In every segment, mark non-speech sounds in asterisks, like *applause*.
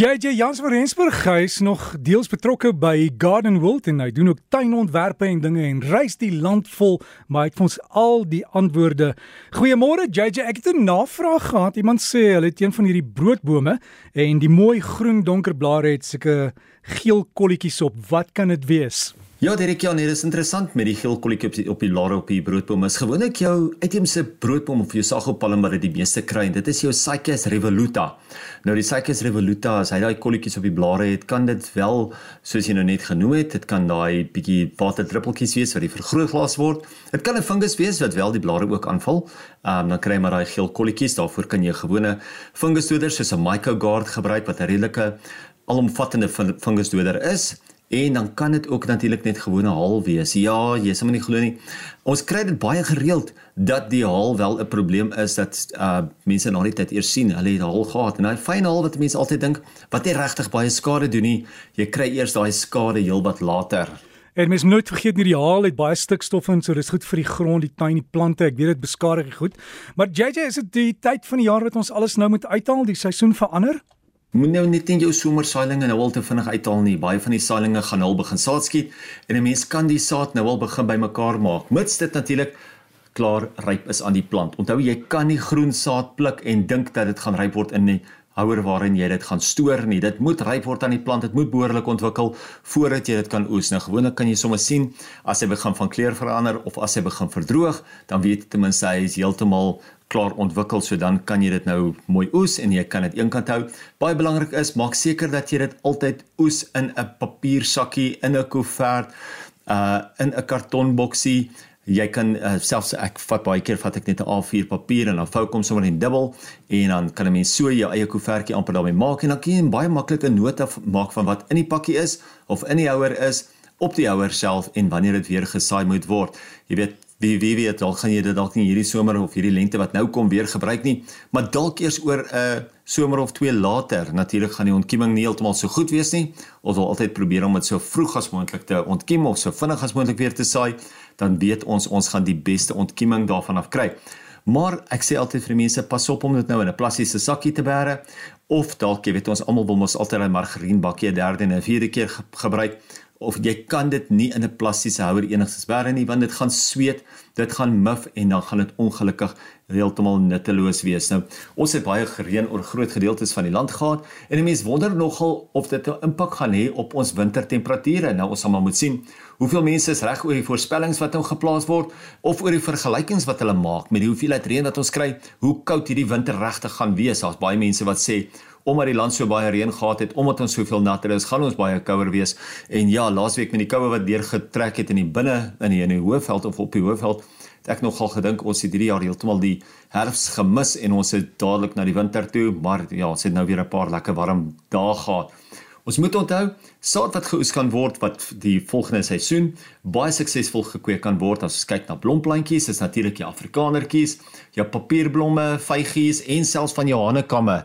JJ Jans van Rensburg is nog deels betrokke by Garden World en hy doen ook tuinontwerpe en dinge en reis die land vol, maar hy het ons al die antwoorde. Goeiemôre JJ, ek het 'n navraag gehad. Iemand sê hulle het een van hierdie broodbome en die mooi groen donker blare het sulke geel kolletjies op. Wat kan dit wees? Ja, Derek, ja, nee, dit is interessant met die geel kolletjie op die op die lare op die broodboom. Is gewoonlik jou uitheemse broodboom of jou sagopalm wat dit die meeste kry en dit is jou Cycas revoluta. Nou die Cycas revoluta, as hy daai kolletjies op die blare het, kan dit wel soos jy nou net genoem het, dit kan daai bietjie waterdruppeltjies wees wat die vergrootglas word. Dit kan 'n fungus wees wat wel die blare ook aanval. Ehm um, dan kry jy maar daai geel kolletjies. Daarvoor kan jy gewone fungusdoder soos 'n Mycogard gebruik wat 'n redelike alomvattende fungusdoder is. En dan kan dit ook natuurlik net gewone haal wees. Ja, jy sê my nie glo nie. Ons kry dit baie gereeld dat die haal wel 'n probleem is dat uh mense nog nie dit eers sien. Hulle het haal gehad en daai fyn haal wat mense altyd dink wat nie regtig baie skade doen nie. Jy kry eers daai skade heelwat later. En mens moet nooit vergeet nie die haal het baie stikstof in, so dis goed vir die grond, die tuin, die plante. Ek weet dit beskadig goed. Maar JJ, is dit die tyd van die jaar wat ons alles nou moet uithaal, die seisoen verander? Moet nou net nie jou somersaailinge nou al te vinnig uithaal nie. Baie van die saailinge gaan al begin saad skiet en 'n mens kan die saad nou al begin bymekaar maak. Mits dit natuurlik klaar ryp is aan die plant. Onthou jy kan nie groen saad pluk en dink dat dit gaan ryp word in nie houer waarin jy dit gaan stoor nie. Dit moet ryp word aan die plant. Dit moet behoorlik ontwikkel voordat jy dit kan oes. Nou gewoonlik kan jy sommer sien as hy begin van kleur verander of as hy begin verdroog, dan weet jy ten minste hy is heeltemal klaar ontwikkel so dan kan jy dit nou mooi oes en jy kan dit eenkant hou. Baie belangrik is maak seker dat jy dit altyd oes in 'n papiersakkie, in 'n koevert, uh in 'n kartonboksie. Jy kan uh, selfs ek vat baie keer vat ek net 'n A4 papier en dan vou kom sommer in dubbel en dan kan 'n mens so jou eie koevertjie amper daarmee maak en dan kan jy baie maklik 'n nota maak van wat in die pakkie is of in die houer is op die houer self en wanneer dit weer gesaai moet word. Jy weet wie wie weet dalk gaan jy dit dalk nie hierdie somer of hierdie lente wat nou kom weer gebruik nie, maar dalk eers oor 'n uh, somer of twee later. Natuurlik gaan die ontkieming nie heeltemal so goed wees nie. Ons wil altyd probeer om dit so vroeg as moontlik te ontkiem of so vinnig as moontlik weer te saai, dan weet ons ons gaan die beste ontkieming daarvan af kry. Maar ek sê altyd vir die mense pas op om dit nou in 'n plastiese sakkie te bære of dalk jy weet ons almal wil mos altyd 'n margarienbakkie 'n derde en 'n vierde keer ge gebruik of jy kan dit nie in 'n plastiese houer enigsins bære nie want dit gaan sweet, dit gaan mif en dan gaan dit ongelukkig heeltemal nutteloos wees. Nou, ons het baie gereën oor groot gedeeltes van die land gehad en die mense wonder nogal of dit 'n impak gaan hê op ons wintertemperature. Nou ons sal maar moet sien hoeveel mense is reg oor die voorspellings wat nou geplaas word of oor die vergelykings wat hulle maak met die hoeveelheid reën wat ons kry, hoe koud hierdie winter regtig gaan wees. Daar's baie mense wat sê omdat die land so baie reën gehad het, omdat ons soveel natter is, gaan ons baie kouer wees. En ja, laasweek met die koue wat deurgetrek het in die binne in die in die hoofveld of op die hoofveld, het ek nogal gedink ons het hierdie jaar heeltemal die herfs gemis en ons het dadelik na die winter toe, maar ja, ons het nou weer 'n paar lekker warm dae gehad. Ons moet onthou, saad wat geoes kan word wat die volgende seisoen baie suksesvol gekweek kan word as ons kyk na blomplantjies, is natuurlik die afrikanertjies, jou papierblomme, vygies en selfs van jou hanekamme.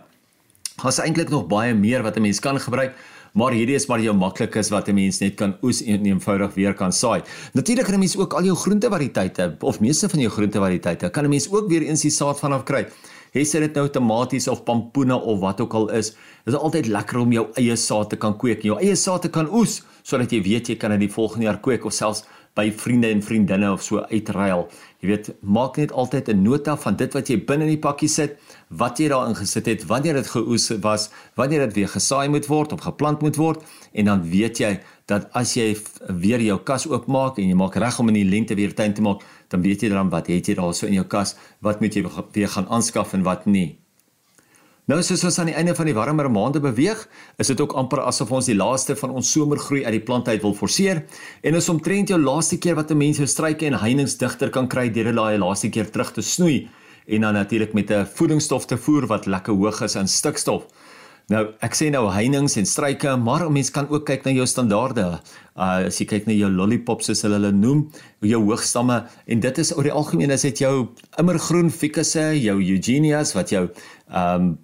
Daar's eintlik nog baie meer wat 'n mens kan gebruik, maar hierdie is maar jou maklikes wat 'n mens net kan oes en eenvoudig weer kan saai. Natuurlik kan 'n mens ook al jou groentevariëteite of meeste van jou groentevariëteite kan 'n mens ook weer eens die saad vanaf kry. Hê sy dit nou tomaties of pampoene of wat ook al is, is altyd lekker om jou eie saad te kan kweek, jou eie saad te kan oes sodat jy weet jy kan dit die volgende jaar kweek of selfs by vriende en vriendinne of so uitruil. Jy weet, maak net altyd 'n nota van dit wat jy binne in die pakkie sit, wat jy daarin gesit het, wanneer dit geoes was, wanneer dit weer gesaai moet word of geplant moet word en dan weet jy dat as jy weer jou kas oopmaak en jy maak reg om in die lente weer tuin te maak, dan weet jy dan wat het jy daarso in jou kas, wat moet jy weer gaan aanskaf en wat nie. Nou soos ons aan die einde van die warmer maande beweeg, is dit ook amper asof ons die laaste van ons somergroei uit die plant uit wil forceer en is omtrent jou laaste keer wat 'n mens jou struike en heininge digter kan kry deur hulle daai laaste keer terug te snoei en dan natuurlik met 'n voedingsstof te voer wat lekker hoog is in stikstof. Nou, ek sê nou heininge en struike, maar 'n mens kan ook kyk na jou standaarde. Uh as jy kyk na jou lollipops soos hulle hulle noem, jou hoogstamme en dit is oor die algemeen is dit jou immergroen fikusse, jou eugenias wat jou um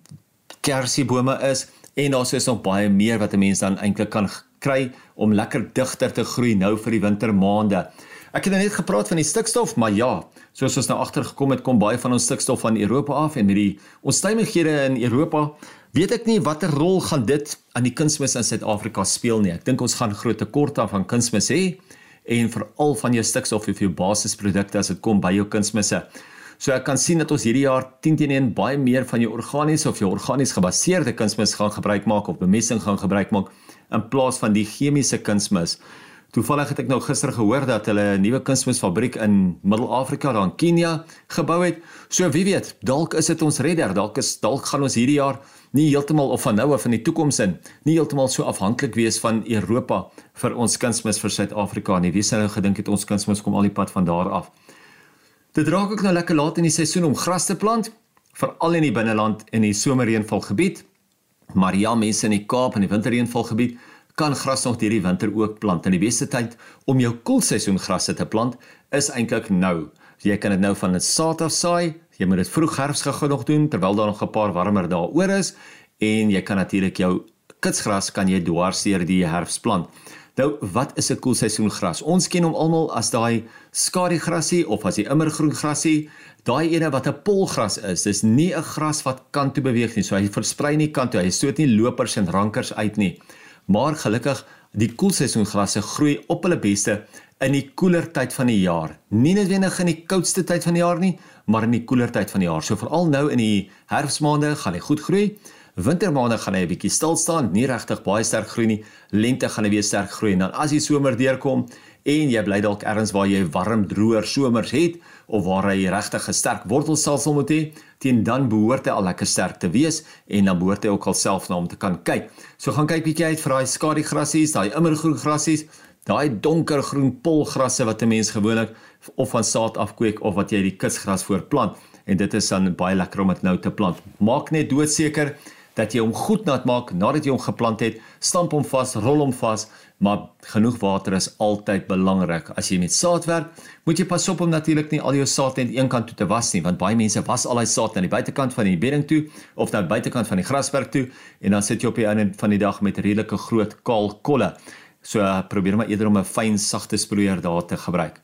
kersiebome is en daar is nog baie meer wat 'n mens dan eintlik kan kry om lekker digter te groei nou vir die wintermaande. Ek het nou net gepraat van die stikstof, maar ja, soos ons nou agtergekom het, kom baie van ons stikstof van Europa af en met die onstuimighede in Europa weet ek nie watter rol gaan dit aan die kunsmis in Suid-Afrika speel nie. Ek dink ons gaan groot tekorte van kunsmis hê en veral van jou stikstof of jou basisprodukte as dit kom by jou kunsmisse. So ek kan sien dat ons hierdie jaar 10 teen 1 baie meer van jou organiese of jou organies gebaseerde kunsmis gaan gebruik maak of bemesting gaan gebruik maak in plaas van die chemiese kunsmis. Toevallig het ek nou gister gehoor dat hulle 'n nuwe kunsmisfabriek in Middel-Afrika daar in Kenia gebou het. So wie weet, dalk is dit ons redder, dalk is dalk gaan ons hierdie jaar nie heeltemal of van nou af in die toekoms in nie heeltemal so afhanklik wees van Europa vir ons kunsmis vir Suid-Afrika nie. Wie sou nou gedink het ons kunsmis kom al die pad van daar af? Dit raak ook nou lekker laat in die seisoen om gras te plant, veral in die binneland en die somerreënvalgebied. Maar ja, mense in die Kaap en die winterreënvalgebied kan gras nog hierdie winter ook plant. In die beste tyd om jou koelseisoen grasse te plant is eintlik nou. Jy kan dit nou van 'n saad af saai. Jy moet dit vroeg herfs gou nog doen terwyl daar nog 'n paar warmer dae oor is en jy kan natuurlik jou kitsgras kan jy dwarseer die herfs plant. Nou, wat is 'n koelseisoengras? Ons ken hom almal as daai skadigrasie of as die immergroen grasie, daai ene wat 'n polgras is. Dis nie 'n gras wat kant toe beweeg nie. So hy versprei nie kant toe. Hy stoot nie lopers en rankers uit nie. Maar gelukkig, die koelseisoengrasse groei op hulle beste in die koeler tyd van die jaar. Nie noodwendig in die koudste tyd van die jaar nie, maar in die koeler tyd van die jaar. So veral nou in die herfsmaande gaan hy goed groei. Wintermaande gaan hy 'n bietjie stil staan, nie regtig baie sterk groei nie. Lente gaan hy weer sterk groei en dan as die somer deurkom, en jy bly dalk ergens waar jy warm droër somers het of waar hy regtig 'n sterk wortelstelsel moet hê, teen dan behoort hy al lekker sterk te wees en dan behoort hy ook al self na hom te kan kyk. So gaan kyk bietjie uit vir daai skadigrassies, daai immergroen grassies, daai donkergroen polgrasse wat 'n mens gewoonlik of van saad afkweek of wat jy die kusgras voorplant en dit is dan baie lekker om dit nou te plant. Maak net doodseker dat jy hom goed nat maak nadat jy hom geplant het, stamp hom vas, rol hom vas, maar genoeg water is altyd belangrik. As jy met saad werk, moet jy pas op om natuurlik nie al jou saad net een kant toe te was nie, want baie mense was al daai saad aan die buitekant van die bedding toe of na die buitekant van die grasperk toe en dan sit jy op die einde van die dag met redelike groot kaal kolle. So probeer maar eerder om 'n fyn sagte sproeier daar te gebruik.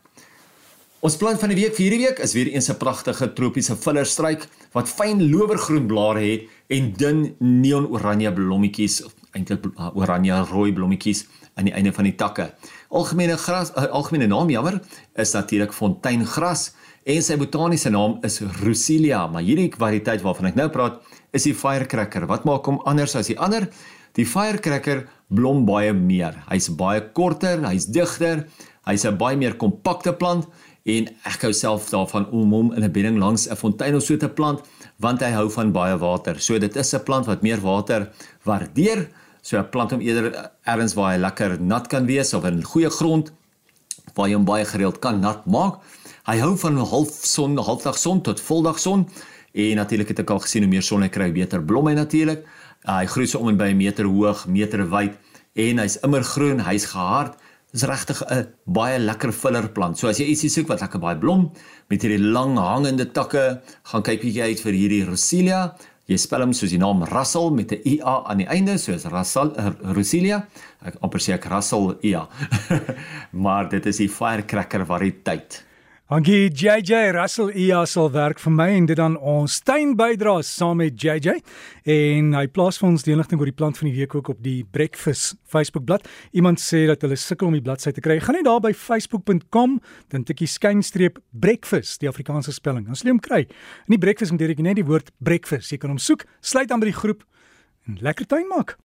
Ons plant van die week vir hierdie week is weer eens 'n pragtige tropiese vullerstruik wat fyn lowergroen blare het en dun neon-oranje blommetjies, eintlik uh, oranje-rooi blommetjies aan die einde van die takke. Algemene gras, uh, algemene naam jammer, is natuurlik fonteingras en sy botaniese naam is Roselia, maar hierdie variëteit waarvan ek nou praat, is die firecracker. Wat maak hom anders as die ander? Die firecracker blom baie meer. Hy's baie korter, hy's digter, hy's 'n baie meer kompakte plant en ek hou self daarvan om hom in 'n bedding langs 'n fontein of so te plant want hy hou van baie water. So dit is 'n plant wat meer water waardeer. So 'n plant om eerder ergens waar hy lekker nat kan wees of in goeie grond waar jy hom baie gereeld kan nat maak. Hy hou van halfson, halfdag son tot voldag son en natuurlik het ek al gesien hoe meer son hy kry, beter blom hy natuurlik. Hy groei so om en by 'n meter hoog, meter wyd en hy's immer groen, hy's gehard is regtig 'n baie lekker vullerplant. So as jy ietsie soek wat lekker baie blom met hierdie lang hangende takke, gaan kyk bietjie uit vir hierdie Roselia. Jy spel hom soos die naam Russell met 'n IA aan die einde, soos Russell uh, Roselia. Ek amper sê ek Russell IA. *laughs* maar dit is die firecracker variëteit. Dankie JJ Russell IA sal werk vir my en dit dan ons tuin bydra saam met JJ en hy plaas vir ons die inligting oor die plant van die week ook op die Breakfast Facebook bladsy. Iemand sê dat hulle sukkel om die bladsy te kry. Gaan net daar by facebook.com dan tikkie skynstreep breakfast die Afrikaanse spelling. Dan sal jy hom kry. In die breakfast moet jy net die woord breakfast. Jy kan hom soek, sluit aan by die groep en lekker tuin maak.